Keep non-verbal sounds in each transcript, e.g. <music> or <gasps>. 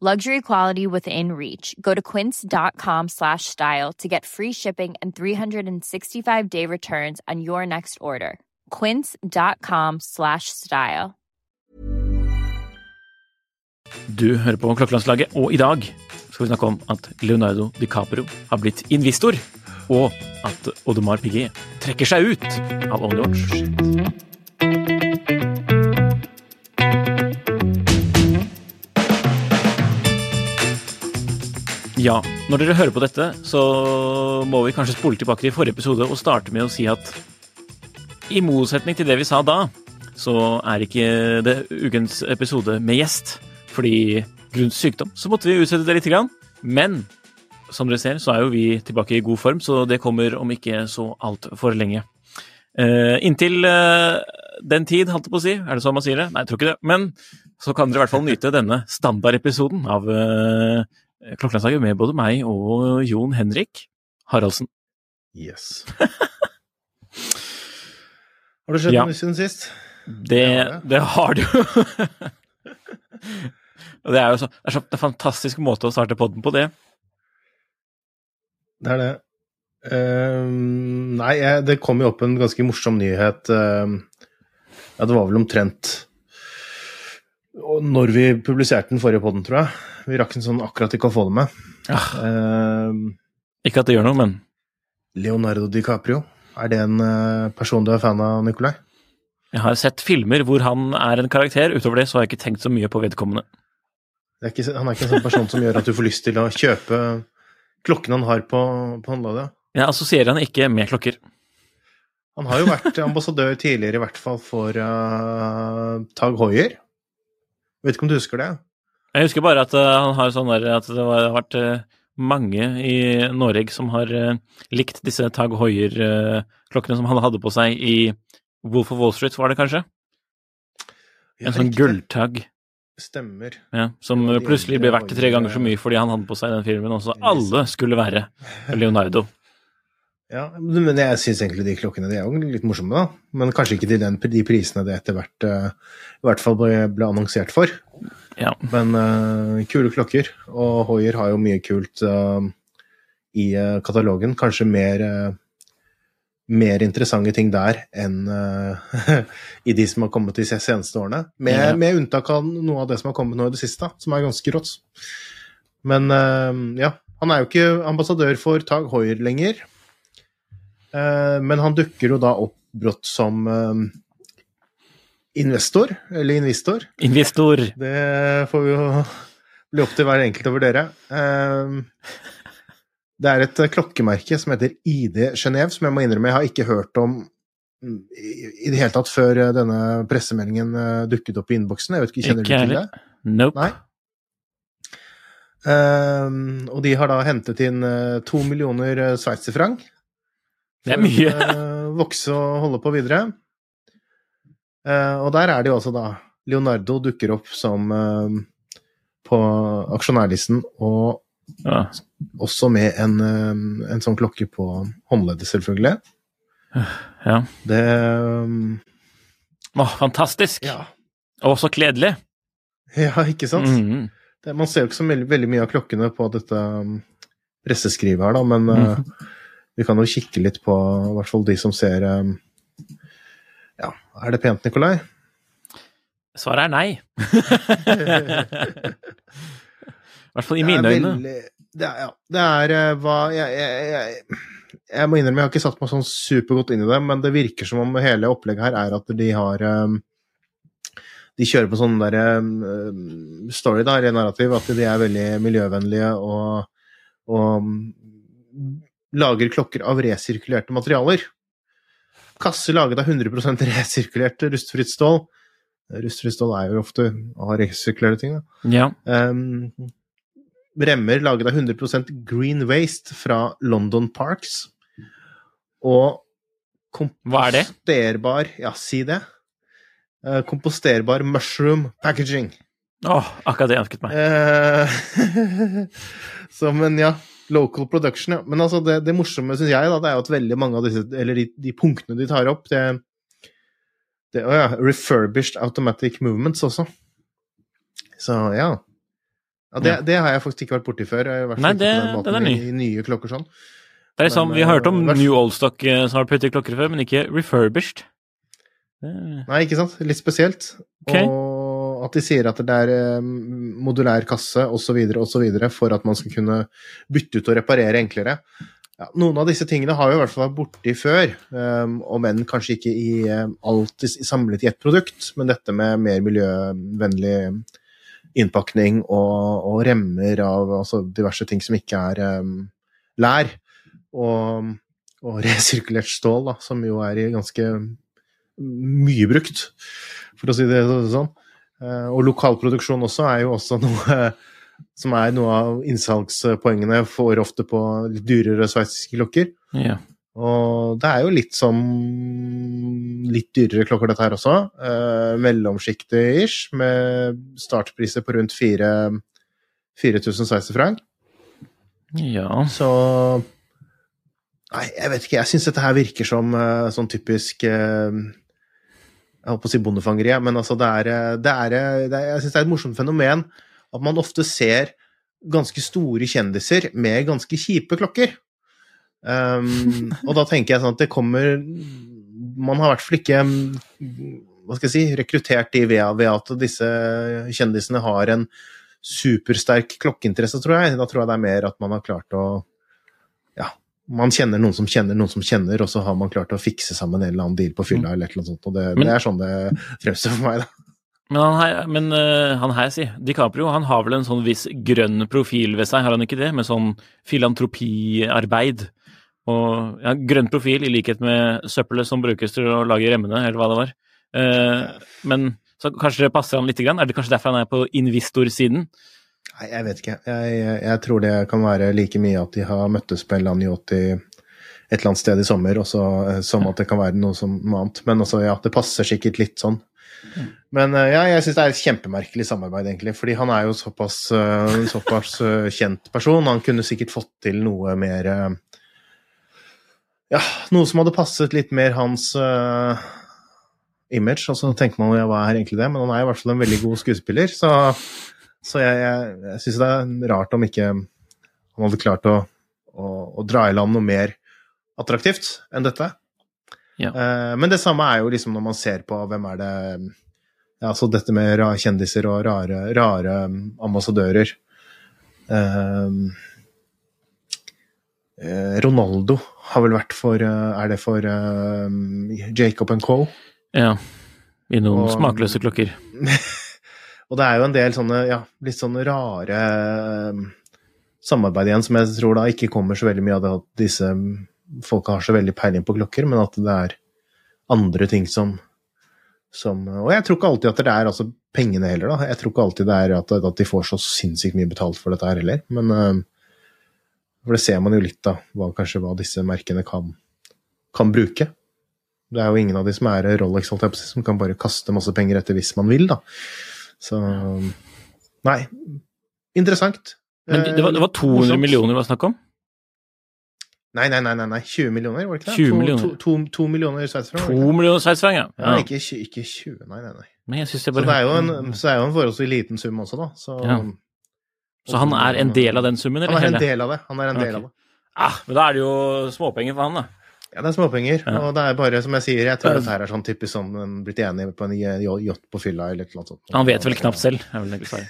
Luxury quality within reach. Go to quince.com slash style to get free shipping and 365 day returns on your next order. Quince.com slash style. Du hører på Klokkelandslaget, og i dag skal vi snakke om at Leonardo DiCaprio har blitt investor, og at Audemars Piguet trekker seg ut av Only Watch. Ja, når dere hører på dette, så må vi kanskje spole tilbake til forrige episode og starte med å si at i motsetning til det vi sa da, så er ikke det ukens episode med gjest. Fordi grunnet sykdom så måtte vi utsette det litt. Grann. Men som dere ser, så er jo vi tilbake i god form, så det kommer om ikke så altfor lenge. Uh, inntil uh, den tid, holdt jeg på å si. Er det sånn man sier det? Nei, jeg tror ikke det. Men så kan dere i hvert fall nyte denne standardepisoden av eh, Klokkelandslaget med både meg og Jon Henrik Haraldsen. Yes. <laughs> Har det skjedd Ja. noe siden sist? Det, Ja, <laughs> det har du jo. <laughs> Og det er jo så, det er så en fantastisk måte å starte podden på, det. Det er det. Ehm, nei, jeg, det kom jo opp en ganske morsom nyhet. ehm, ja, det var vel omtrent og når vi publiserte den forrige podden, tror jeg. Vi rakk den sånn akkurat ikke å få det med. Ja. Uh, ikke at det gjør noe, men Leonardo DiCaprio, er det en uh, person du er fan av, Nikolai? jeg har sett filmer hvor han er en karakter. Utover det så har jeg ikke tenkt så mye på vedkommende. Det er ikke, han er ikke en sånn person som gjør at du får lyst til å kjøpe klokken han har på, på håndleddet. Jeg assosierer han ikke med klokker. Han har jo vært ambassadør tidligere, i hvert fall for uh, Tag Hoier. Vet ikke om du husker det? Jeg husker bare at eh, han har sånn der, at det har vært eh, mange i Norge som har eh, likt disse Tag Hoier-klokkene som han hadde på seg i Wolf of Wall Street, var det kanskje? En sånn gulltag. Stemmer. ja, som plutselig ble verdt tre ganger så mye fordi han hadde på seg den filmen, og så alle skulle være Leonardo. <laughs> Ja, men jeg syns egentlig de klokkene de er jo litt morsomme, da. Men kanskje ikke til den, de prisene det etter hvert eh, i hvert fall ble, ble annonsert for. Ja. Men uh, kule klokker. Og Hoier har jo mye kult uh, i uh, katalogen. Kanskje mer mer interessante ting der enn <laughs> i de som har kommet de seneste årene. Med, Ja. med unntak av noe av det som har kommet nå i det siste, som er ganske rått. Men ja, han er jo ikke ambassadør for Tag Hoier lenger. Eh, men han dukker jo da opp brått som eh, investor, eller investor. Investor. Det får vi jo bli opp til hver enkelt å vurdere. Eh, Det er et klokkemerke som heter ID Genéve, som jeg må innrømme jeg har ikke hørt om i det hele tatt før denne pressemeldingen dukket opp i innboksen. Jeg vet ikke, Kjenner Ikke du til det? Nope. Nei. Um, og de har da hentet inn to millioner sveitserfranc. Det er mye. Vokse og holde på videre. Eh, og der er det jo altså da Leonardo dukker opp som eh, på aksjonærlisten, og Ja. også med en, eh, en sånn klokke på håndleddet, selvfølgelig. ja. Det Åh, fantastisk. Ja, Og så kledelig. ja ikke sant? Mhm. Det, man ser jo ikke så veldig, veldig mye av klokkene på dette um, presseskrivet her, da, men mm uh, vi kan jo kikke litt på i hvert fall de som ser um, Ja, er det pent, Nikolai? Svaret er nei. <laughs> I hvert fall i mine øyne. Det er, ja, det er uh, hva jeg, jeg, jeg Jeg må innrømme, jeg har ikke satt meg sånn supergodt inn i det, men det virker som om hele opplegget her er at de har um, De kjører på sånn der um, story, da, narrativ, at de er veldig miljøvennlige og, og lager klokker av resirkulerte materialer. Kasse laget av 100 resirkulerte rustfritt stål. Rustfritt stål er jo ofte ha resirkulerte ting, da. Ja. Um, remmer laget av 100 green waste fra London Parks. Og er komposterbar Ja, si det. Uh, komposterbar mushroom packaging. Åh, akkurat det jeg ønsket meg. Uh, så, men ja. Local production, ja. Men altså, det, det morsomme, syns jeg, da, det er jo at veldig mange av disse Eller de, de punktene de tar opp, det, det Å ja. Refurbished automatic movements også. Så ja. ja, det, det har jeg faktisk ikke vært borti før. I hvert fall Nei, ikke på den måten den er ny. I, nye klokker sånn. Det er liksom, men, Vi har hørt om vers... New Oldstock eh, som har puttet klokker før, men ikke refurbished. Det, Nei, ikke sant? Litt spesielt. Okay. Og at de sier at det er eh, modulær kasse osv. osv. for at man skal kunne bytte ut og reparere enklere. Ja, noen av disse tingene har vi i hvert fall vært borti før, um, om enn kanskje ikke i, um, alltid samlet i ett produkt, men dette med mer miljøvennlig innpakning og, og remmer av altså diverse ting som ikke er um, lær, og, og <laughs> resirkulert stål, da, som jo er ganske mye brukt, for å si det sånn. Eh, Og lokalproduksjon også er jo også <laughs> noe som er noe av innsalgspoengene for ofte på litt dyrere sveitsiske klokker. ja. Og det er jo litt som litt dyrere klokker, dette her også. Eh, Mellomsjiktet ish, med startpriser på rundt 4 4000 sveitserfranc. ja. Så Nei, jeg vet ikke. Jeg syns dette her virker som eh, sånn typisk eh, Jeg holdt på å si bondefangeriet, men altså det er, eh, det er, eh, det er Jeg syns det er et morsomt fenomen at man ofte ser ganske store kjendiser med ganske kjipe klokker. Um, og da tenker jeg sånn at det kommer Man har i hvert fall ikke hva skal jeg si, rekruttert de ved, ved at disse kjendisene har en supersterk klokkeinteresse, tror jeg. Da tror jeg det er mer at man har klart å man kjenner noen som kjenner noen som kjenner, og så har man klart å fikse sammen en eller annen deal på fylla eller et eller annet sånt. Og det, Men- det er sånn det fremstår for meg, da. Men, han her, men eh, han her, si, DiCaprio, han har vel en sånn viss grønn profil ved seg, har han ikke det? Med sånn filantropiarbeid. Og ja, grønn profil i likhet med søppelet som brukes til å lage remmene, eller hva det var. Eh, men så kanskje det passer han lite grann? Er det kanskje derfor han er på investorsiden? Nei, jeg vet ikke. Jeg, jeg, tror det kan være like mye at de har møttes på en eller annen et eller annet sted i sommer, også, eh, som at det kan være noe, som, noe annet. Men altså, ja, det passer sikkert litt sånn. Men eh, ja, jeg syns det er et kjempemerkelig samarbeid, egentlig. Fordi han er jo såpass, eh, såpass kjent person. Han kunne sikkert fått til noe mer Ja, noe som hadde passet litt mer hans uh, image. Og så tenker man jo, ja, hva er egentlig det? Men han er i hvert fall en veldig god skuespiller, så, så jeg, jeg, jeg syns det er rart om ikke han hadde klart å, å, å dra i land noe mer attraktivt enn dette. Ja. Eh, men det samme er jo liksom når man ser på hvem er det ja, så dette med kjendiser og rare, rare um, ambassadører. Eh, eh, Ronaldo har vel vært for Er det for eh, Jacob Co? Ja. I noen Og- smakløse klokker. <laughs> Og det er jo en del sånne ja, litt sånne rare eh, samarbeid igjen, som jeg tror da ikke kommer så veldig mye av det at disse folka har så veldig peiling på klokker, men at det er andre ting som, som Og jeg tror ikke alltid at det er altså pengene heller, da. Jeg tror ikke alltid det er at, at de får så sinnssykt mye betalt for dette her heller, men eh, For det ser man jo litt, da, hva, kanskje hva disse merkene kan, kan bruke. Det er jo ingen av de som er Rolex, som kan bare kaste masse penger etter hvis man vil, da. Så Nei. Interessant. Men det var, det var 200 Morsomt. millioner det var snakk om? Nei, nei, nei, nei, nei. 20 millioner, var det ikke det? 20 To- millioner. To, to, to millioner sveitsfranc. To millioner sveitsfranc, ja. Ja, ikke, ikke 20, nei, nei, nei. Men jeg synes jeg Så bare det er jo en, så det er jo en forholdsvis liten sum også, da. Så, Ja. Så han er en del av den summen, eller Han er en del av det. Han er en del okay. av det. Ah, men da er det jo småpenger for han, da. Ja, det er småpenger. Ja. Og det er bare, som jeg sier, jeg tror dette her er sånn typisk sånn en blitt enig på en yacht på fylla eller annet sånt. Han vet vel knapt selv, er vel egentlig svaret.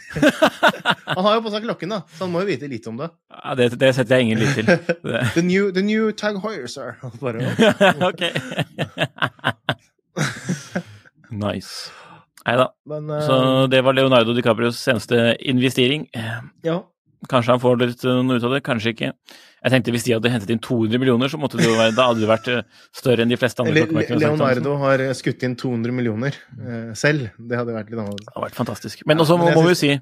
<laughs> Han har jo på seg klokken, da, så han må jo vite litt om det. Ja, det, det setter jeg ingen lit til. <laughs> The new, the new Tag Heuer, sir. <laughs> Bare, ok. nice. Nei da. eh, Så det var Leonardo DiCaprios seneste investering. ja. Kanskje han får litt eh, noe ut av det, kanskje ikke. Jeg tenkte Hvis de hadde hentet inn 200 millioner, så måtte det jo være, da hadde det vært eh, større enn de fleste andre Le Leonardo har skutt inn 200 millioner eh, selv. Det hadde vært litt annerledes. Det hadde vært fantastisk. Men også Ja, må, men jeg må vi jo si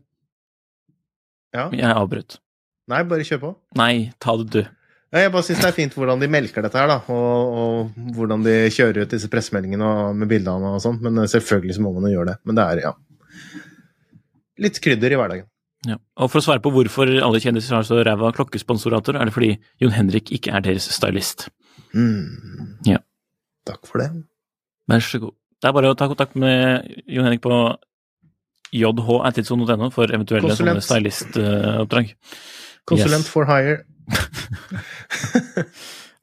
Ja. Jeg avbrøt. Nei, bare kjør på. Nei, ta det du. Ja, Jeg bare syns det er fint hvordan de melker dette her, da. Og, og hvordan de kjører ut disse pressemeldingene med bildene og sånn. Men eh, selvfølgelig så må man jo gjøre det. Men det er, ja Litt krydder i hverdagen. Ja. Og for å svare på hvorfor alle kjendiser har så ræva klokkesponsorater, er det fordi Jon Henrik ikke er deres stylist. Mm. Ja. Takk for det. Vær så god. Det er bare å ta kontakt med Jon Henrik på jh.tidsson.no for eventuelle Konsulent. sånne stylistoppdrag. Konsulent Yes. for hire. <laughs>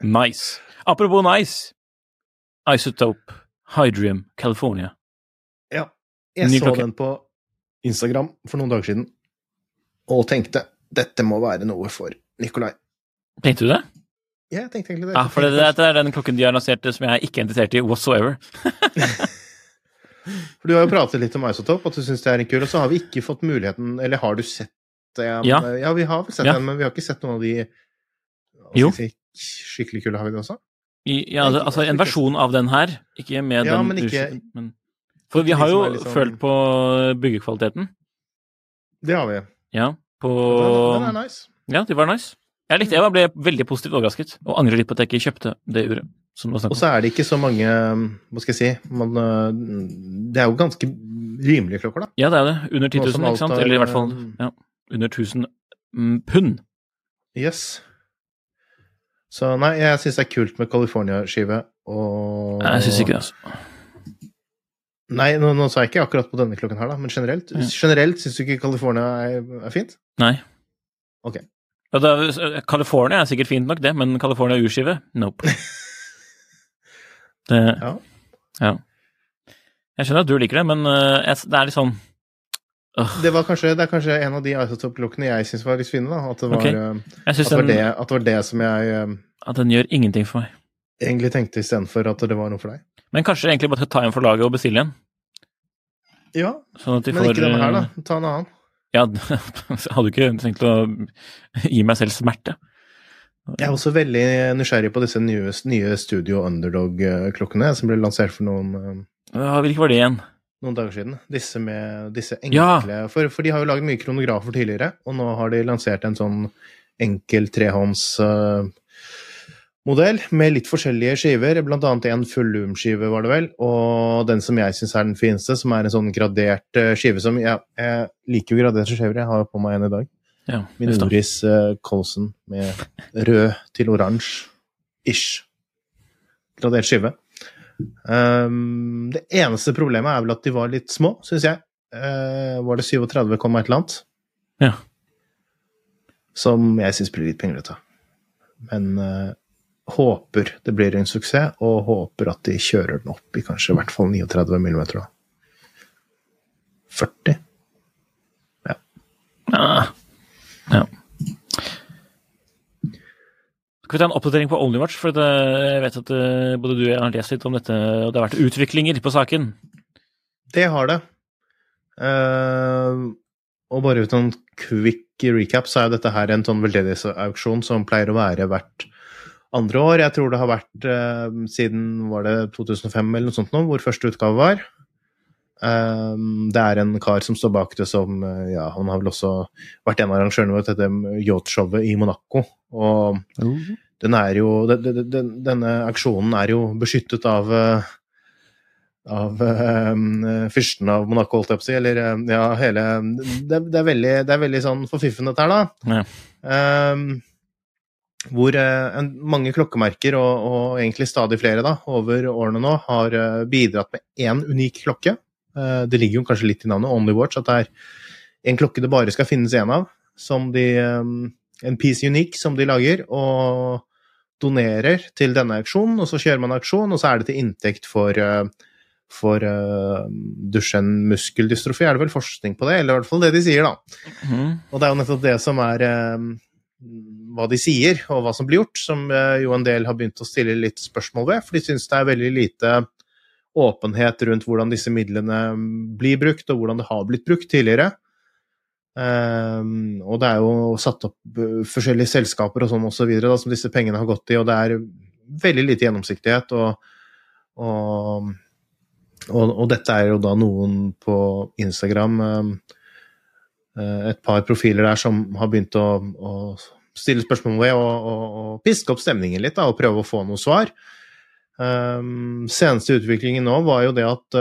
Nice. Apropos nice. Isotope, Hydrium, California. Ja. Jeg Ny så klokke. den på Instagram for noen dager siden og tenkte dette må være noe for Nikolai. Tenkte du det? Ja, jeg tenkte egentlig det. Ja, for det, det er den klokken de har lansert som jeg ikke er interessert i whatsoever. <laughs> For du har jo pratet litt om Isotope, at du syns det er en kul, og så har vi ikke fått muligheten Eller har du sett det? Ja. ja vi har vel sett Ja. den, men vi har ikke sett noen av de. Si, skikkelig kule, har vi det også? I, ja, altså, altså en versjon av den her, ikke med Ja, den men ikke- men, For vi har jo liksom, følt på byggekvaliteten. Det har vi. Ja, på Den, er nice. Ja, de var nice. Jeg likte, jeg ble veldig positivt overrasket, og angrer litt på at jeg ikke kjøpte det uret. Og så er det ikke så mange Hva skal jeg si man, øh, Det er jo ganske rimelige klokker, da. Ja, det er det. Under 10 000, ikke sant? er, Eller i hvert fall ja, under 1000 mm, pund. Yes. Så nei, jeg syns det er kult med California-skive, og Jeg syns ikke det, altså. Nei, nå, nå sa jeg ikke akkurat på denne klokken her, da, men generelt. Ja. Generelt syns du ikke California er, er fint? Nei. Ok. Ja, da, California er sikkert fint nok, det, men California urskive? Nope. <laughs> Det, Ja. ja. Jeg skjønner at du liker det, men uh, jeg, det er litt sånn Det, var kanskje, det er kanskje en av de Isotope-klokkene jeg syns var litt fine. da, At det var, Ok. øh, at det, var den, det, at det var det som jeg øh, at den gjør ingenting for meg. Egentlig tenkte istedenfor at det var noe for deg. Men kanskje egentlig bare ta en for laget og bestille en? Ja, Sånn at de men får ikke denne her, da. øh, Ta en annen. Ja, jeg <laughs> hadde ikke tenkt å gi meg selv smerte. Jeg er også veldig nysgjerrig på disse nye, nye Studio Underdog-klokkene som ble lansert for noen, øh, Ja, Hvilke var det igjen? noen dager siden. Disse med disse Ja. for, for de har jo laget mye kronografer tidligere, og nå har de lansert en sånn enkel trehånds øh, modell med litt forskjellige skiver, blant annet en fullum-skive, var det vel, og den som jeg syns er den fineste, som er en sånn gradert øh, skive som Jeg, jeg liker jo graderte skiver, jeg har på meg en i dag. Ja, Min. Noris uh, Colson med rød til oransje-ish. Gradert skive. Um, det eneste problemet er vel at de var litt små, syns jeg. Uh, var det 37, et eller annet? Ja. Som jeg syns blir litt pinglete. Men eh, håper det blir en suksess, og håper at de kjører den opp i kanskje i hvert fall 39 mm. 40? Ja. ja. Skal vi ta en oppdatering på Onlywatch? For det, jeg vet at eh, både du og jeg har lest litt om dette, og det har vært utviklinger på saken. Det har det. Uh, og bare uten en quick recap, så er dette her en sånn veldedighetsauksjon som pleier å være hvert andre år. Jeg tror det har vært eh, siden var det 2005 eller noe sånt nå, hvor første utgave var. Um, det er en kar som står bak det som eh, Ja, han har vel også vært en av arrangørene ved dette yachtshowet i Monaco. Og den er jo den, den, den, Denne aksjonen er jo beskyttet av eh, av um, fyrsten av Monaco, holdt jeg på å si. Eller ja, hele det, det, er veldig, det er veldig sånn forfiffen, dette her, da. Ja. Ehm, hvor eh, en, mange klokkemerker, og, og egentlig stadig flere da, over årene nå, har eh, bidratt med én unik klokke. Eh, det ligger jo kanskje litt i navnet Only Watch, at det er en klokke det bare skal finnes én av. Som de, en piece unique som de lager, og donerer til denne auksjonen. Og så kjører man auksjon, og så er det til inntekt for, for uh, Duchenne muskeldystrofi. Er det vel forskning på det, eller i hvert fall det de sier, da. Mm. Og det er jo nettopp det som er uh, hva de sier, og hva som blir gjort, som uh, jo en del har begynt å stille litt spørsmål ved, for de syns det er veldig lite åpenhet rundt hvordan disse midlene blir brukt, og hvordan det har blitt brukt tidligere. Um, og det er jo satt opp forskjellige selskaper og sånn osv. Så som disse pengene har gått i, og det er veldig lite gjennomsiktighet. Og, og, og, og dette er jo da noen på Instagram, um, et par profiler der som har begynt å, å stille spørsmål ved og, og, piske opp stemningen litt da, og prøve å få noe svar. Um, seneste utviklingen nå var jo det at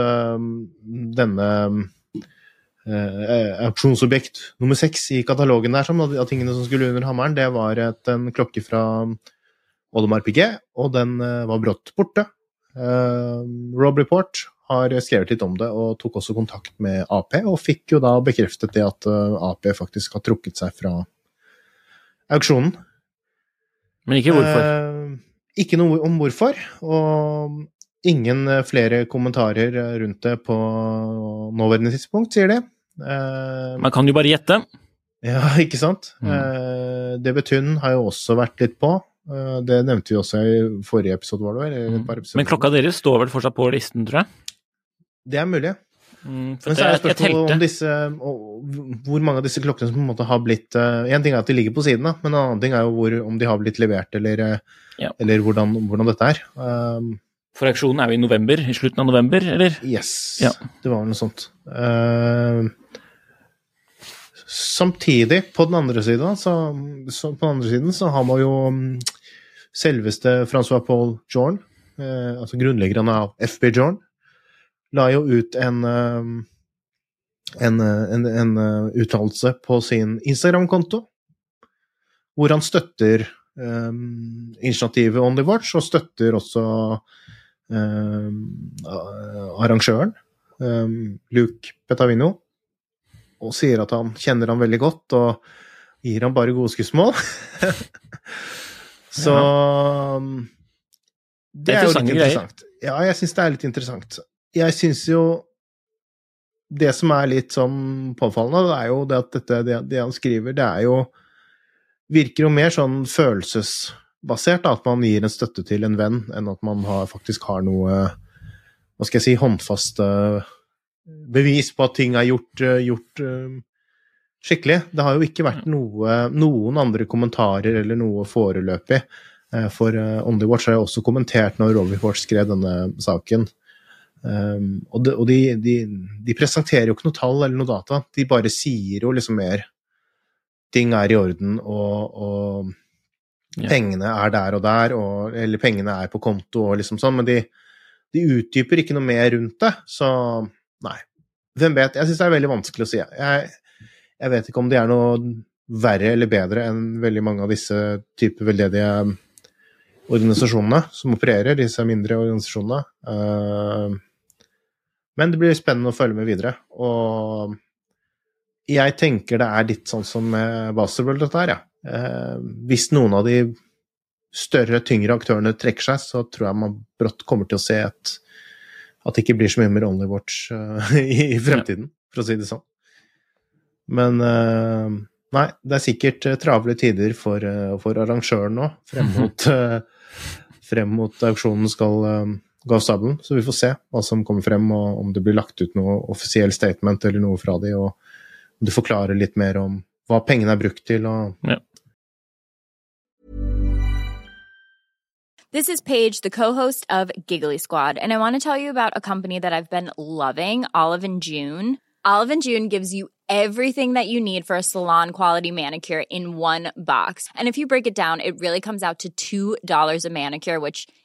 denne uh, auksjonsobjekt nummer seks i katalogen der, som av tingene som skulle under hammeren, det var et, en klokke fra Oddemar Piguet, og den uh, var brått borte. Uh, Rob Report har skrevet litt om det, og tok også kontakt med Ap, og fikk jo da bekreftet det at uh, Ap faktisk har trukket seg fra auksjonen. Men ikke hvorfor. Eh, ikke noe om hvorfor, og ingen flere kommentarer rundt det på nåværende tidspunkt, sier de. Eh, Man kan jo bare gjette. ja, <laughs> ikke sant? Mm. Eh, DB Tun har jo også vært litt på. Eh, det nevnte vi også i forrige episode, var det vel? Episoder. Men klokka deres står vel fortsatt på listen, tror jeg. Det er mulig. Mm, Men så er det spørsmålet om disse, hvor mange av disse klokkene som på en måte har blitt En ting er at de ligger på siden, da, men en annen ting er jo hvor, om de har blitt levert, eller, eh, Ja. eller hvordan, hvordan dette er. Um, For auksjonen er jo i november, i slutten av november, eller? yes, Ja. det var vel noe sånt. Uh, samtidig, på den andre siden, så, så, på den andre siden så har man jo mm, selveste Francois Paul Jorn, uh, altså grunnleggeren av FB Jorn, la jo ut en eh, en, eh, en, en eh, uttalelse på sin Instagram-konto, hvor han støtter um, initiativet On The Watch, og støtter også um, arrangøren, um, Luke Petavino, og sier at han kjenner han veldig godt, og gir han bare gode skussmål. <laughs> Så Det Det er er jo litt interessant. Ja, jeg syns det er litt interessant. Jeg syns jo det som er litt sånn påfallende, det er jo det at dette, det, det han skriver, det er jo Virker jo mer sånn følelsesbasert, da, at man gir en støtte til en venn, enn at man har, faktisk har noe Hva skal jeg si håndfaste bevis på at ting er gjort, gjort eh, skikkelig. Det har jo ikke vært noe, noen andre kommentarer eller noe foreløpig. Eh, For eh, On The Watch har jeg også kommentert når Robbie Watch skrev denne saken. Um, og de, og de, de, de presenterer jo ikke noe tall eller noe data, de bare sier jo liksom mer ting er i orden, og, og Ja. pengene er der og der, og, eller pengene er på konto og liksom sånn, men de, de utdyper ikke noe mer rundt det, så nei. Hvem vet? Jeg syns det er veldig vanskelig å si. Jeg, jeg vet ikke om de er noe verre eller bedre enn veldig mange av disse typer veldedige organisasjonene som opererer, disse mindre organisasjonene. Eh, men det blir spennende å følge med videre. Og jeg tenker det er litt sånn som med dette her, ja. Eh, hvis noen av de større, tyngre aktørene trekker seg, så tror jeg man brått kommer til å se et, at det ikke blir så mye mer Only Watch eh, <laughs> i, i fremtiden, for å si det sånn. Men eh, nei, det er sikkert travle tider for, for arrangøren nå, frem mot, <laughs> frem mot auksjonen skal eh, gå av stabelen. Så vi får se hva som kommer frem, og om det blir lagt ut noe offisiell statement eller noe fra de, og om du forklarer litt mer om hva pengene er brukt til, og This is Paige, the co-host of Giggly Squad, and I want to tell you about a company that I've been loving, Olive and June. Olive and June gives you everything that you need for a salon quality manicure in one box. And if you break it down, it really comes out to $2 a manicure, which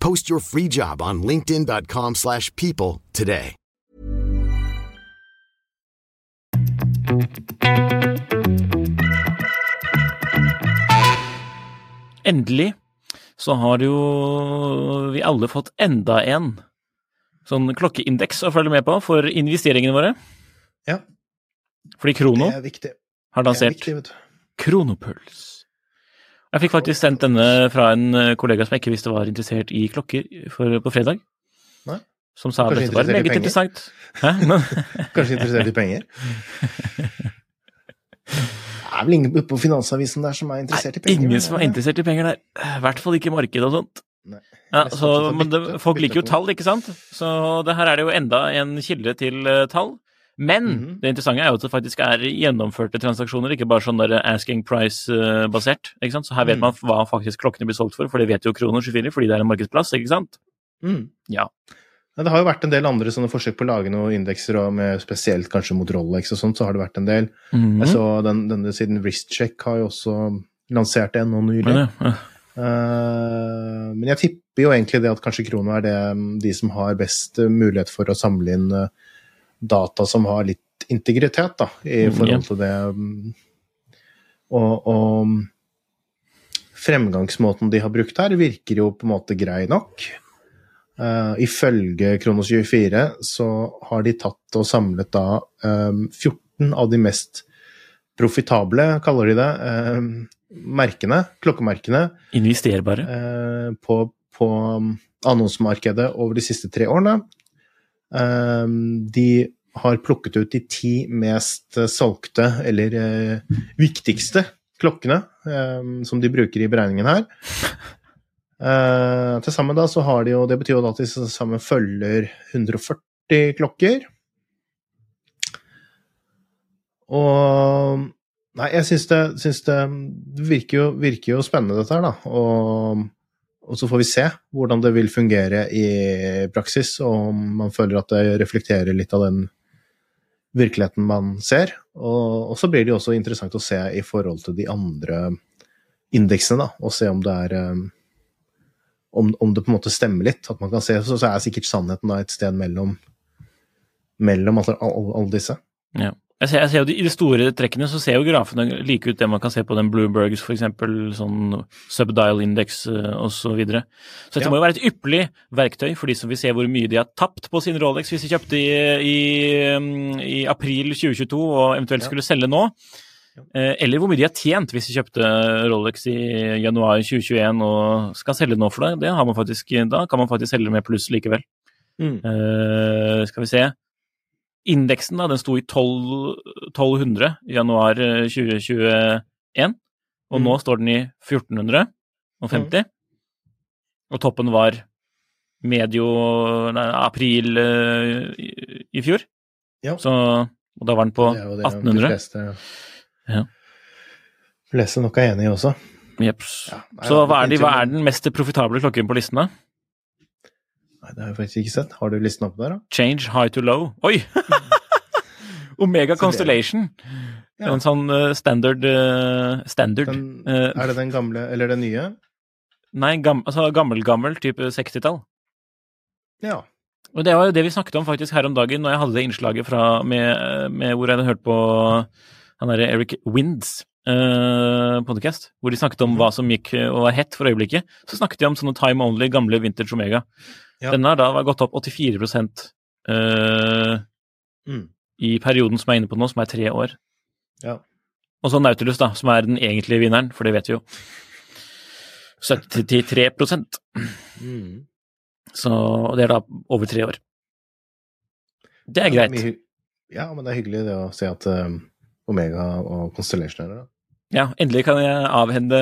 Post your free job on linkedin.com/people slash people today. Endelig så har jo vi alle fått enda en sånn klokkeindeks å følge med på for investeringene våre. Ja, Fordi Krono har er lansert viktig. Kronopuls. Jeg fikk faktisk sendt denne fra en eh, kollega som jeg ikke visste var interessert i klokker for, på fredag. Nei. Som sa Kanskje dette var meget penger? interessant. Hæ? <laughs> Kanskje interessert i penger? <laughs> Det er vel ingen på Finansavisen der som er interessert i penger? ingen som er interessert i penger der. I hvert fall ikke markedet og sånt. Ja, så, men det, bytte- folk liker jo tall, ikke sant? Så det her er det jo enda en kilde til eh, tall. Men Mhm. det interessante er jo at det faktisk er gjennomførte transaksjoner, ikke bare sånn der asking price-basert. ikke sant? Så her vet mm. man hva faktisk klokkene blir solgt for, for det vet jo Krono 24, fordi det er en markedsplass, ikke sant? Mm. Ja. Ja, det har jo vært en del andre sånne forsøk på å lage noen indekser, og med spesielt kanskje mot Rolex og sånt, så har det vært en del. -hmm. Jeg så den, denne siden Wristcheck har jo også lansert en nå nylig. Men, ja. Eh, men jeg tipper jo egentlig det at kanskje Krono er det de som har best eh, mulighet for å samle inn eh, data som har litt integritet, da, i Mm, forhold til det mm, Og, og fremgangsmåten de har brukt her, virker jo på en måte grei nok. Uh, ifølge Kronos 24 så har de tatt og samlet da um, 14 av de mest profitable, kaller de det, uh, merkene, klokkemerkene, Investerbare. Uh, på, på annonsemarkedet over de siste tre årene. Eh, de har plukket ut de ti mest solgte, eller eh, viktigste, klokkene eh, som de bruker i beregningen her. Eh, til sammen da så har de jo Det betyr jo da at de til sammen følger 140 klokker. Og Nei, jeg syns det, syns det virker, jo, virker jo spennende, dette her, da. Og, og så får vi se hvordan det vil fungere i praksis, og om man føler at det reflekterer litt av den virkeligheten man ser. Og, så blir det jo også interessant å se i forhold til de andre indeksene, da, og se om det er eh, om, om det på en måte stemmer litt. At man kan se, så, så er sikkert sannheten da et sted mellom, mellom alle, alle disse. Ja. Jeg ser, jeg ser I de store trekkene så ser jo grafene like ut det man kan se på den Bloombergs f.eks., sånn subdial index uh, osv. Så, videre. så dette Ja. må jo være et ypperlig verktøy for de som vil se hvor mye de har tapt på sin Rolex hvis de kjøpte i, i, i april 2022 og eventuelt Ja. skulle selge nå. Eh, eller hvor mye de har tjent hvis de kjøpte Rolex i januar 2021 og skal selge nå for det. det har man faktisk, da kan man faktisk selge med pluss likevel. Eh, skal vi se. Indeksen da, den sto i 12, 1200 i januar eh, 2021, og Mm. nå står den i 1450. Og toppen var medio nei, april eh, i, i fjor. Ja. Så, og da var den på Det det 1800. De fleste, Ja. fleste nok er enig i også. Jeps. Ja, nei, Så hva er, de, hva er den mest profitable klokken på listen, da? Nei, det har jeg faktisk ikke sett. Har du listen oppe der, da? Change high to low. Oi! <laughs> Omega Constellation. Ja. En sånn eh, standard eh, Standard. Den, Eh, er det den gamle, eller den nye? Nei, gam, altså gammel-gammel, type 60-tall. Ja. Og det var jo det vi snakket om faktisk her om dagen, når jeg hadde det innslaget fra, med, med hvor jeg hadde hørt på han derre Eric Winds uh, podcast, hvor de snakket om hva som gikk eh, og var hett for øyeblikket. Så snakket de om sånne time only, gamle vintage Omega. Ja. Denne har da gått opp 84 uh, Mm. i perioden som jeg er inne på nå, som er tre år. ja. Og så Nautilus, da, som er den egentlige vinneren, for det vet vi jo. 73 Mm. Så det er da over tre år. Det er greit. Ja, men det er hyggelig det å se at um, Omega og Constellation er der. da. Ja, endelig kan jeg avhende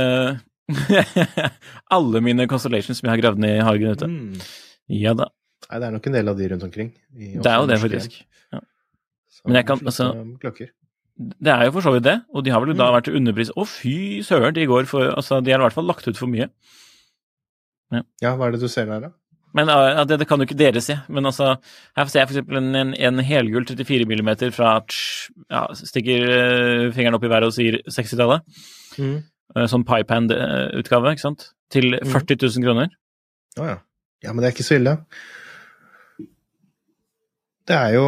<laughs> alle mine constellations som jeg har gravd ned i hagen ute. Mm. Ja da. Nei, det er nok en del av de rundt omkring. Det er jo det, faktisk. Ja. Men jeg kan- altså- klokker. Det er jo for så vidt det, og de har vel da Mm. vært til underpris. Å, fy søren, de går for Altså, de har i hvert fall lagt ut for mye. Ja, hva er det du ser der, da? Men ja, det, det kan jo ikke dere se. Men altså, her ser jeg eksempel en, en, en helgull 34 mm fra ja, Stikker uh, fingeren opp i været og sier 60-tallet. Mm. Uh, sånn pipehand-utgave, ikke sant? Til 40 000 kroner. Å ja. Ja, men det er ikke så ille. Det er jo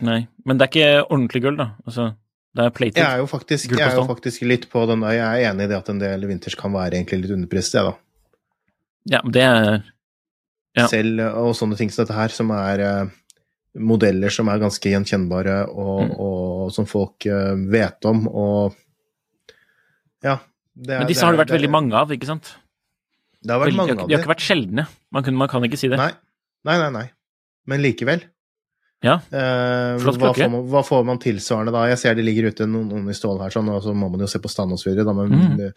Nei. Men det er ikke ordentlig gull, da. Altså, det er plated. Jeg er jo faktisk, jeg er jo faktisk litt på den der. Jeg er enig i det at en del vinters kan være egentlig litt underprist, jeg, da. Ja, men det er Ja. Selv og sånne ting som dette her, som er eh, modeller som er ganske gjenkjennbare, og, Mm. og som folk eh, vet om, og Ja. Det er, Men disse det har det er- vært veldig mange av, ikke sant? Det har vært mange av har, de har ikke vært sjeldne. Man, kunne, man kan ikke si det. Nei. nei, nei, nei. Men likevel. Ja. Eh, Flott hva, klokke. får man, hva får man tilsvarende da? Jeg ser det ligger ute noen, noen i stål her, sånn, og så må man jo se på stand. Da, men mm. det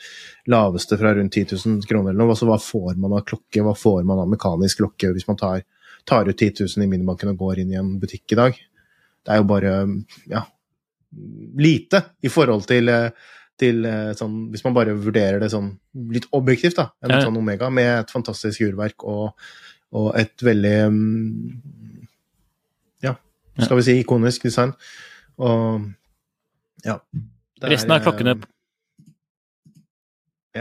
laveste fra rundt 10 000 kroner eller noe. Altså, hva får man av klokke? Hva får man av mekanisk klokke hvis man tar, tar ut 10 000 i minibanken og går inn i en butikk i dag? Det er jo bare ja, lite i forhold til, eh, til eh, sånn Hvis man bare vurderer det sånn litt objektivt, da. En Ja. sånn Omega med et fantastisk urverk og, og et veldig mm, Ja, skal vi si ikonisk design. Og ja. er, Resten av klokkene eh,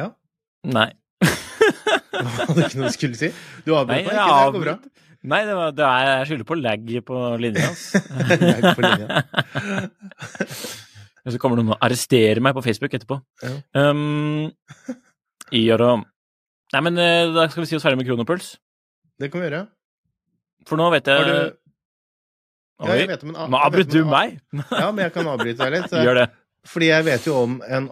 Ja? Nei. <laughs> Hadde du ikke noe du skulle si? Du avbrøt meg ikke, det går bra. Nei, det, var, det er, jeg skylder på lag på linja hans. <laughs> Lag på linja. <laughs> Og så kommer noen og arresterer meg på Facebook etterpå. Ja. Um, Iaro. Nei, men eh, da skal vi si oss ferdig med Kronopuls. Det kan vi gjøre. For nå vet Har du jeg Ja, jeg vet om en Nå avbryter du meg! Ja, men jeg kan avbryte deg litt. <laughs> Gjør det. Fordi jeg vet jo om en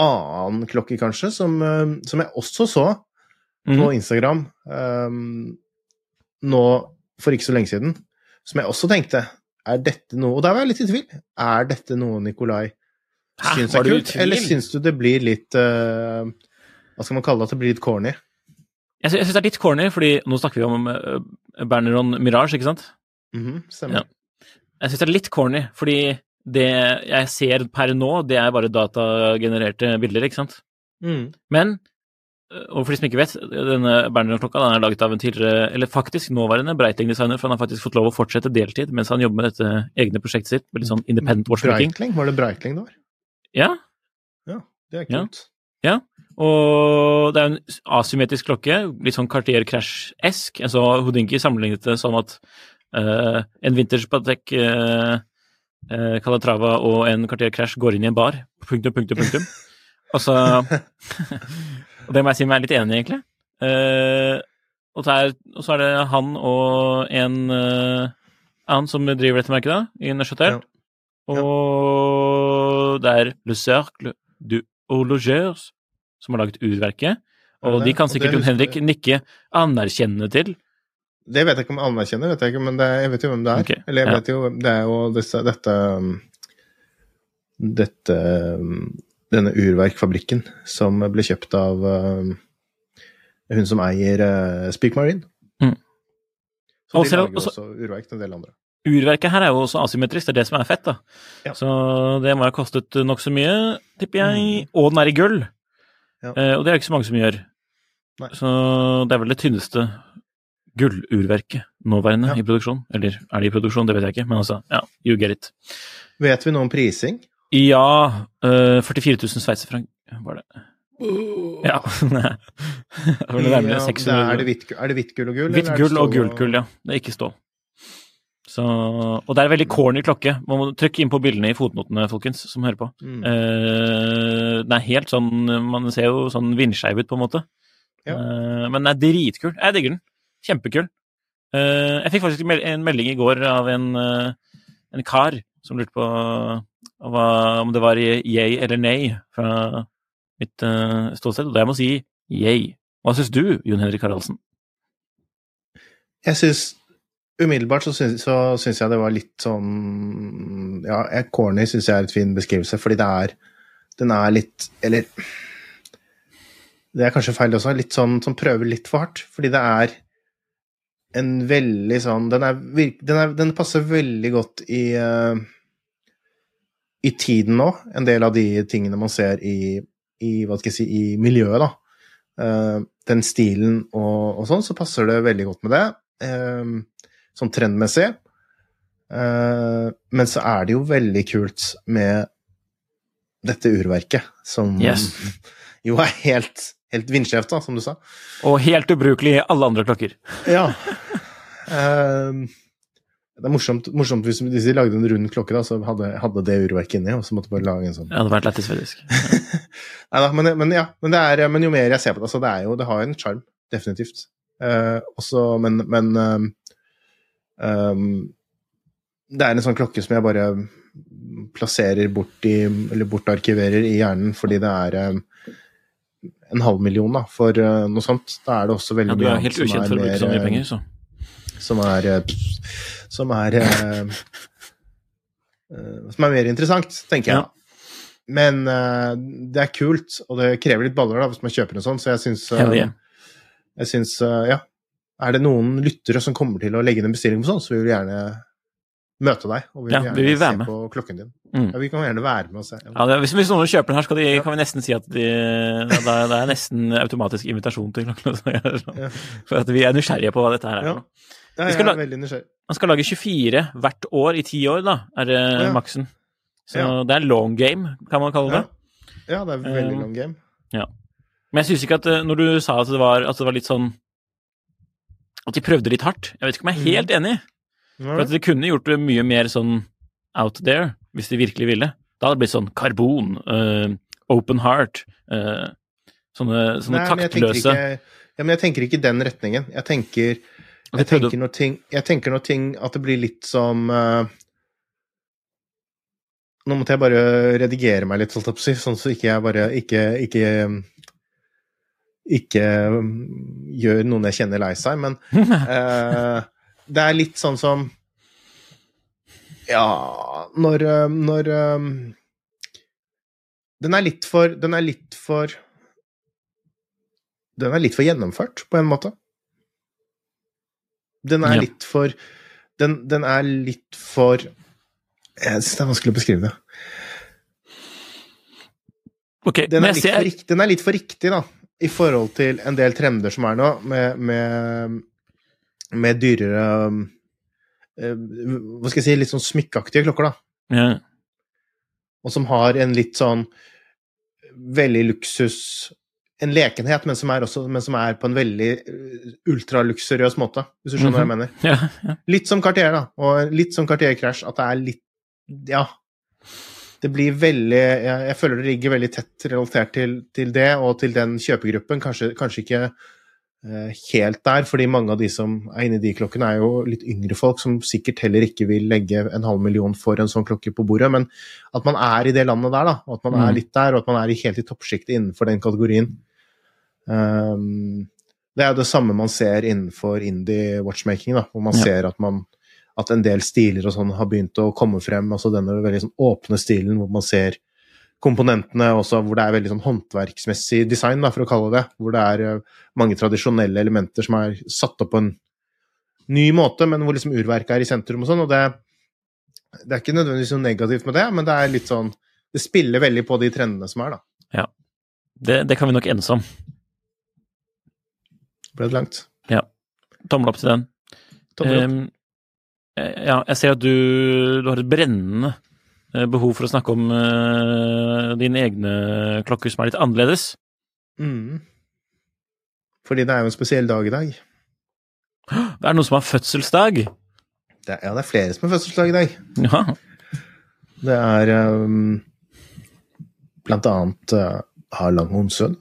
annen klokke, kanskje, som, eh, som jeg også så på Mhm. Instagram um, nå for ikke så lenge siden, som jeg også tenkte er dette noe Og der var jeg litt i tvil. Er dette noe Nikolai syns er kult, eller syns du det blir litt uh, Hva skal man kalle det? At det blir litt corny? Jeg, sy- syns det er litt corny, fordi nå snakker vi om uh, Berneron Mirage, ikke sant? Mhm, stemmer. Ja. Jeg syns det er litt corny, fordi det jeg ser per nå, det er bare datagenererte bilder, ikke sant? Mm. Men, og for de som ikke vet, denne Berner-klokka den er laget av en tidligere, eller faktisk nåværende Breitling-designer, for han har faktisk fått lov å fortsette deltid mens han jobber med dette egne prosjektet sitt, litt sånn independent watchmaking. Breitling? Var det Breitling det var? Ja, Ja, Det er Ja. ja. og det er en asymmetrisk klokke, litt sånn Cartier Crash-esk. Jeg så Houdinki sammenlignet det sånn at uh, en Vintage Patek uh, uh, Calatrava og en Cartier Crash går inn i en bar. Punktum, punktum, punktum. <laughs> Og så <laughs> Og det må jeg si meg er litt enig i, egentlig. Uh, og, så er, og så er det han og en uh, annen som driver dette merket, da, i Neuchâtel. Ja. Og det er Le Cercle du Horlogeurs som har laget urverket. Er Og det de kan sikkert Jon Henrik nikke anerkjennende til. Det vet jeg ikke om jeg anerkjenner, vet jeg ikke, men det, jeg vet jo hvem det er. Okay, Eller jeg ja. vet jo Det er jo disse, dette um, Dette um, Denne urverkfabrikken som ble kjøpt av um, hun som eier uh, Speak Marine. Mm. Så de lager også- også urverk til en del andre. Urverket her er jo også asymmetrisk, det er det som er fett, da. Ja. Så det må ha kostet nokså mye, tipper jeg. Og den er i gull. Ja. Eh, og det er ikke så mange som gjør. Nei. Så det er vel det tynneste gullurverket nåværende Ja. i produksjon. Eller er det i produksjon, det vet jeg ikke, men altså, ja, you get it. Vet vi noe om prising? Ja, eh, 44 000 sveitserfrank var det. Ja. <laughs> det var nærmere 600 er, det hvitt, er det hvitt gull og gull? Hvitt gull og gult gull, ja. Det er ikke stål. Så, og det er en veldig corny klokke. Man må trykke inn på bildene i fotnotene, folkens, som hører på. Mm. Eh, den er helt sånn Man ser jo sånn vindskeiv ut, på en måte. Ja. Eh, men den er dritkul. Jeg digger den. Kjempekul. Eh, jeg fikk faktisk en melding i går av en, eh, en kar som lurte på hva, om det var yay eller nei fra mitt uh, ståsted. Og jeg må si yay. Hva syns du, Jon Henrik Haraldsen? Jeg syns Umiddelbart så syns, jeg det var litt sånn Ja, corny syns jeg er et fin beskrivelse, fordi det er Den er litt Eller Det er kanskje feil også. Litt sånn som prøver litt for hardt. Fordi det er en veldig sånn Den, er, den, er, den passer veldig godt i eh, i tiden nå. En del av de tingene man ser i, i hva skal jeg si, i miljøet, da. Uh, den stilen og, og sånn, så passer det veldig godt med det. Uh, sånn trendmessig. Uh, men så er det jo veldig kult med dette urverket, som Yes. <laughs> jo er helt, helt vindskjevt, da, som du sa. Og helt ubrukelig i alle andre klokker. Ja. <laughs> Ehm, det er morsomt, morsomt hvis, de lagde en rund klokke, da, så hadde, hadde det urverket inni, og så måtte bare lage en sånn Det hadde vært lættis, faktisk. <laughs> Neida, men, men ja, men, det er, men jo mer jeg ser på det, så det er jo Det har jo en sjarm, definitivt. Eh, også, men men um, um, det er en sånn klokke som jeg bare plasserer bort i Eller bortarkiverer i hjernen fordi det er um, en halv million, da, for uh, noe sånt. Da er det også veldig Ja, du er helt ukjent for å bruke så mye penger, så. Som er eh, som er eh, eh, som er mer interessant, tenker jeg. Ja. Men uh, det er kult, og det krever litt baller da, hvis man kjøper en sånn, så jeg syns uh, jeg syns, ja. Er det noen lyttere som kommer til å legge inn en bestilling på sånn, så vi vil gjerne møte deg. Og vi vil Ja, gjerne vi vil se med. på klokken din. Mm. Ja, vi kan gjerne være med og se. Ja, det, hvis, hvis noen kjøper den her, de, kan vi nesten si at de, det, er, det er nesten automatisk invitasjon til klokken. er sånn- Ja. For at vi er nysgjerrige på hva dette her er. Ja. Ja, jeg er veldig nysgjerrig. Man skal lage 24 hvert år i ti år, da, er det Ja. maksen. Så Ja. det er long game, kan man kalle det. Ja. ja, det er veldig Eh, long game. Men jeg syns ikke at eh, når du sa at det var, at det var litt sånn At de prøvde litt hardt. Jeg vet ikke om jeg er helt enig. For at de kunne gjort det mye mer sånn out there, hvis de virkelig ville. Da hadde det blitt sånn karbon, uh, open heart, uh, sånne, sånne Nei, taktløse ikke, ja, men jeg tenker ikke i den retningen. Jeg tenker, jeg tenker, noe ting, jeg tenker noe ting at det blir litt som uh, Nå måtte jeg bare redigere meg litt, sånn så ikke jeg bare ikke, ikke ikke um, gjør noen jeg kjenner lei seg, men uh, det er litt sånn som Ja, når, når um, Den er litt for Den er litt for Den er litt for gjennomført, på en måte. Den er Ja. litt for den, den er litt for Jeg syns det er vanskelig å beskrive det. Okay, Den men er, ser riktig, den er litt for riktig, da, i forhold til en del trender som er nå, med, med, med dyrere eh, Hva skal jeg si, litt sånn smykkeaktige klokker, da. ja, Og som har en litt sånn veldig luksus En lekenhet, men som også, men som er på en veldig eh, ultraluksuriøs måte, hvis du skjønner hva jeg mener. ja, ja. Litt som Cartier, da. Og litt som Cartier Crash, at det er litt Ja. Det blir veldig Jeg, jeg føler det ligger veldig tett relatert til, til det, og til den kjøpegruppen. Kanskje, kanskje ikke helt der, fordi mange av de som er inne i de klokkene, er jo litt yngre folk som sikkert heller ikke vil legge en halv million for en sånn klokke på bordet. Men at man er i det landet der, da. Og at man Mm. er litt der, og at man er helt i toppsjiktet innenfor den kategorien. Um, det er jo det samme man ser innenfor indie watchmaking, da, hvor man Ja. ser at, man, at en del stiler og sånn har begynt å komme frem. altså Denne veldig sånn åpne stilen hvor man ser komponentene også, hvor det er veldig sånn håndverksmessig design, da, for å kalle det. Hvor det er eh, mange tradisjonelle elementer som er satt opp på en ny måte, men hvor liksom urverket er i sentrum og sånn. og det, det er ikke nødvendigvis noe negativt med det, men det er litt sånn Det spiller veldig på de trendene som er, da. Det, det kan vi nok enes om. Ble det langt? Ja. Tommel opp til den. Tommel opp. Eh, ja, jeg ser at du, du har et brennende behov for å snakke om uh, dine egne klokker som er litt annerledes. Mm. Fordi det er jo en spesiell dag i dag. <gasps> Det er noen som har fødselsdag. Det er, ja, det er flere som har fødselsdag i dag. Ja. <laughs> Det er um, blant annet uh, Harland sønn.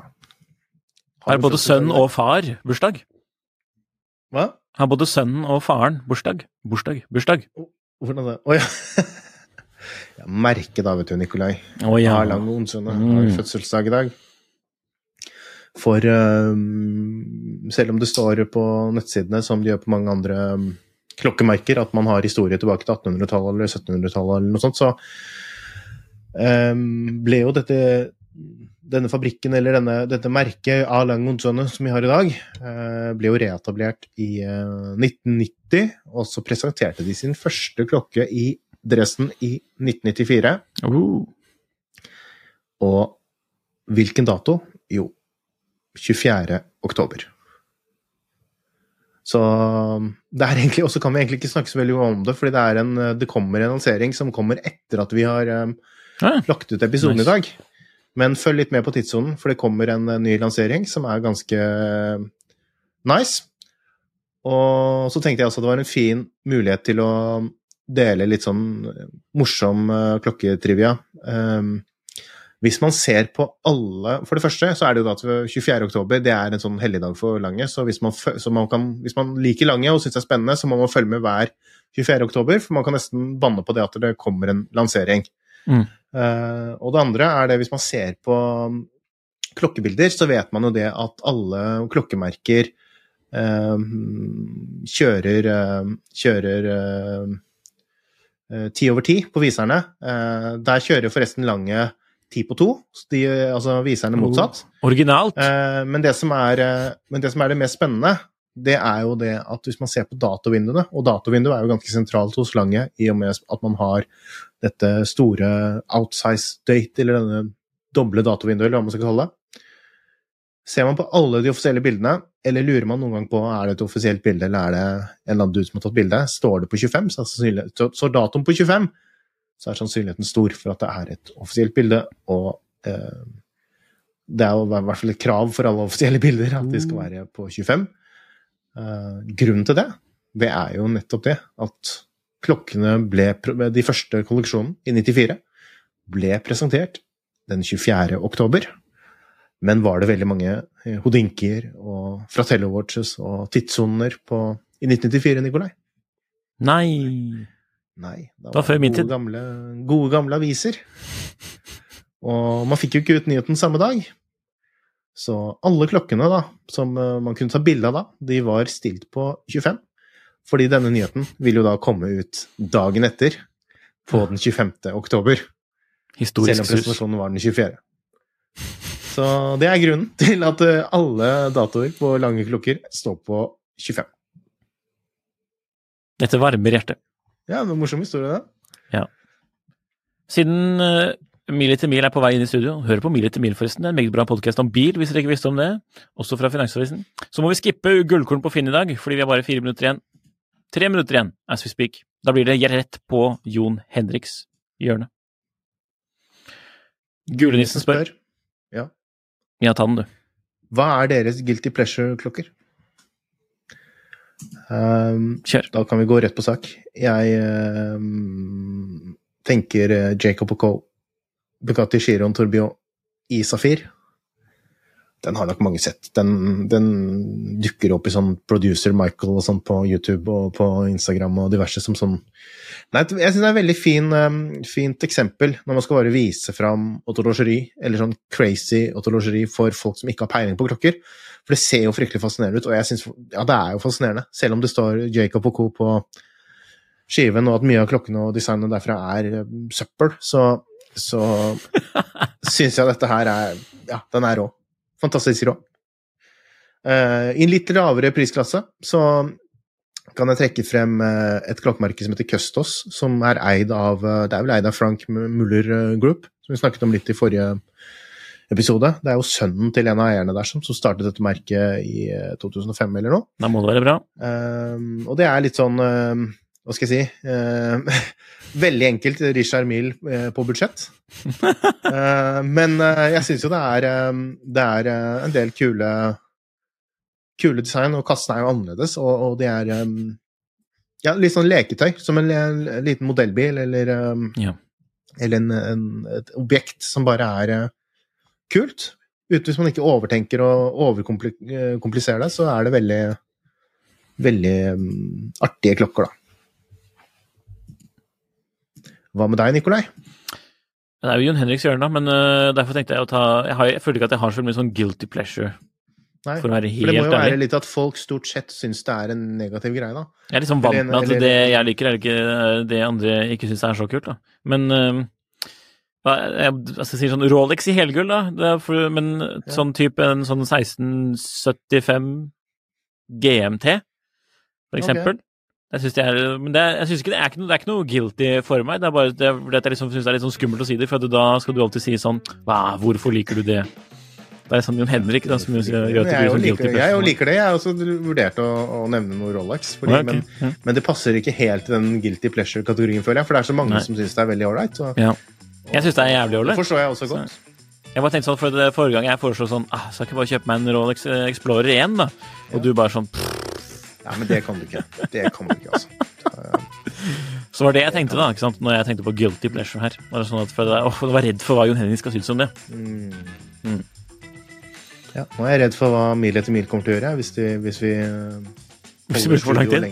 Har både sønn og far bursdag. Hva? Har både sønnen og faren bursdag. Bursdag, bursdag. Hvordan det? Å ja. <laughs> ja. Merke da, vet du, Nikolai. Å ja. Harland Honsøn har Mm. fødselsdag i dag. For um, selv om det står på nettsidene, som de gjør på mange andre um, klokkemerker, at man har historie tilbake til 1800-tallet eller 1700-tallet eller noe sånt, så um, ble jo dette denne fabrikken, eller denne, dette merket A. Langonzone som vi har i dag, eh, ble jo reetablert i eh, 1990, og så presenterte de sin første klokke i Dresden i 1994. Uh. Og hvilken dato? Jo, 24. oktober. Så det er egentlig, Og så kan vi egentlig ikke snakke så veldig om det, fordi det, er en, det kommer en lansering som kommer etter at vi har um, Ah, lagt ut episoden Nice. i dag. Men følg litt med på tidssonen, for det kommer en eh, ny lansering som er ganske eh, nice. Og så tenkte jeg også at det var en fin mulighet til å dele litt sånn eh, morsom eh, klokketrivia. Um, hvis man ser på alle For det første så er det jo da at 24. oktober det er en sånn helligdag for Lange, så hvis man, så man, kan, hvis man liker Lange og syns det er spennende, så må man følge med hver 24. oktober, for man kan nesten banne på det at det kommer en lansering. Mm. Uh, og det andre er det hvis man ser på um, klokkebilder, så vet man jo det at alle klokkemerker uh, kjører uh, kjører ti over ti på viserne. Eh, der kjører forresten Lange ti på to, så de, altså viserne motsatt. Originalt. Eh, men, det som er, eh, men det som er det mest spennende, det er jo det at hvis man ser på datovinduene, og datovinduet er jo ganske sentralt hos Lange i og med at man har dette store outsize date, eller denne doble datovinduet, eller hva man skal kalle det. Ser man på alle de offisielle bildene, eller lurer man noen gang på er det et offisielt bilde, eller er det en eller annen dude som har tatt bilde, står det på 25, så, så, så datoen på 25, så er sannsynligheten stor for at det er et offisielt bilde, og eh, det er jo i hvert fall et krav for alle offisielle bilder at de skal være på 25. Eh, grunnen til det, det er jo nettopp det at klokkene ble, de første kolleksjonen i 94 ble presentert den 24. oktober. Men var det veldig mange hodinkier og Fratello Watches og tidssoner i 1994, Nikolai? Nei Nei. Da Det var før min tid. Gamle, gode, gamle aviser. Og man fikk jo ikke ut nyheten samme dag. Så alle klokkene da, som eh, man kunne ta bilde av da, de var stilt på 25. Fordi denne nyheten vil jo da komme ut dagen etter, på den 25. oktober. Selv Historisk om sus. presentasjonen var den 24. Så det er grunnen til at eh, alle datoer på lange klokker står på 25. Dette varmer hjertet. Ja, det en morsom historie, det. Ja. Siden uh, Mil etter mil er på vei inn i studio, hør på Mil etter mil, forresten. Det er en meget bra podkast om bil, hvis dere ikke visste om det. Også fra Finansavisen. Så må vi skippe gullkorn på Finn i dag, fordi vi har bare fire minutter igjen. Tre minutter igjen, as we speak. Da blir det rett på Jon Henriks hjørne. Gulenissen spør. Ja. Tan, du. Hva er deres guilty pleasure-klokker? Um, Kjør. da kan vi gå rett på sak. Jeg um, tenker Jacob og Co. Bugatti Chiron Tourbillon i safir. Den har nok mange sett. Den, den dukker opp i sånn Producer Michael og sånn på YouTube og på Instagram og diverse som sånn Nei, jeg syns det er et veldig fin, um, fint eksempel når man skal bare vise fram autologeri, eller sånn crazy autologeri for folk som ikke har peiling på klokker. For det ser jo fryktelig fascinerende ut, og jeg syns ja, det er jo fascinerende. Selv om det står Jacob og Co. på skiven, og at mye av klokkene og designet derfra er eh, søppel, så, så <laughs> syns jeg dette her er Ja, den er rå. Fantastisk råd. Uh, I en litt lavere prisklasse så kan jeg trekke frem eh, et klokkemerke som heter Custos, som er eid av eh, Det er vel eid av Frank Muller Group, som vi snakket om litt i forrige episode. Det er jo sønnen til en av eierne der som, som startet dette merket i eh, 2005 eller noe. Da må det være bra. Um, og det er litt sånn um, Hva skal jeg si um, <laughs> Veldig enkelt Richard Mille uh, på budsjett. Uh, <laughs> men uh, jeg syns jo det er, um, det er uh, en del kule Kule design, og kassen er jo annerledes, og, og det er ja, litt sånn leketøy, som en, en liten modellbil, eller, Ja. eller en, en, et objekt som bare er kult. Uten hvis man ikke overtenker og overkompliserer det, så er det veldig veldig um, artige klokker, da. Hva med deg, Nikolai? Det er jo Jon Henriks hjørne, men uh, derfor tenkte jeg å ta Jeg, har, jeg føler ikke at jeg har så mye sånn guilty pleasure, Nei, for for det må jo være litt at folk stort sett syns det er en negativ greie, da. Jeg er liksom vant med at eller- det jeg liker, er ikke øh, det andre ikke syns er så kult, da. Men uh, Jeg skal si sånn Rolex i helgull, da. For, men sånn type en sånn 1675 GMT, for eksempel. Okay. Jeg synes det er Men det, jeg synes ikke det, er ikke noe, det er ikke noe guilty for meg. Det er bare det, det jeg liksom synes det er litt sånn skummelt å si det, for da skal du alltid si sånn Hva, hvorfor liker du det? Det er sånn Jon Henrik da, som gjør at det blir sånn guilty. Jeg liker det. Jeg har også vurdert å, å nevne noe Rolex. Fordi, okay. men, men, det passer ikke helt til den guilty pleasure-kategorien, føler jeg. For det er så mange Nei. som syns det er veldig ålreit. Ja. Jeg syns det er jævlig ålreit. Det forstår jeg også godt. Jeg bare tenkte sånn, for det Forrige gang jeg foreslo sånn ah, Skal ikke bare kjøpe meg en Rolex Explorer 1, da? Og ja. du bare sånn Ja, men det kan du ikke. Det kan du ikke, altså. Så var det jeg tenkte da, ikke sant? når jeg tenkte på guilty pleasure her. Var det sånn at det, oh, jeg var redd for hva Jon Henrik skal synes om det. Mm. Mm. Ja, nå er jeg redd for hva Mil etter mil kommer til å gjøre hvis, de, hvis vi hvis vi for lang tid?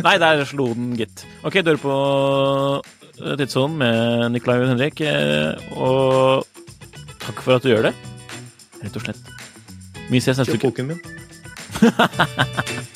Nei, der slo den, gitt. Ok, dør på eh, tidssonen med Nicolai og Henrik. Eh, og takk for at du gjør det. Rett og slett. Vi ses neste uke. Kjøp boken min. <laughs>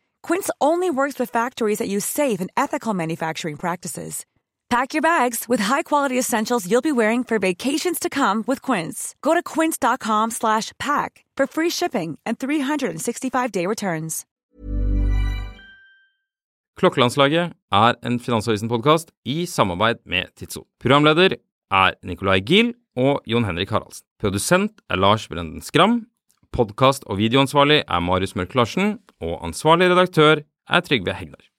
Quince only works with factories that use safe and ethical manufacturing practices. Pack your bags with high-quality essentials you'll be wearing for vacations to come with Quince. Go to quince.com slash pack for free shipping and 365-day returns. Klokkelandslaget er en Finansavisen-podkast i samarbeid med Tidso. Programleder er Nicolai Gill og Jon Henrik Haraldsen. Produsent er Lars Brenden Skram. Podkast- og videoansvarlig er Marius Mørk Larsen. Og ansvarlig redaktør er Trygve Hegnar.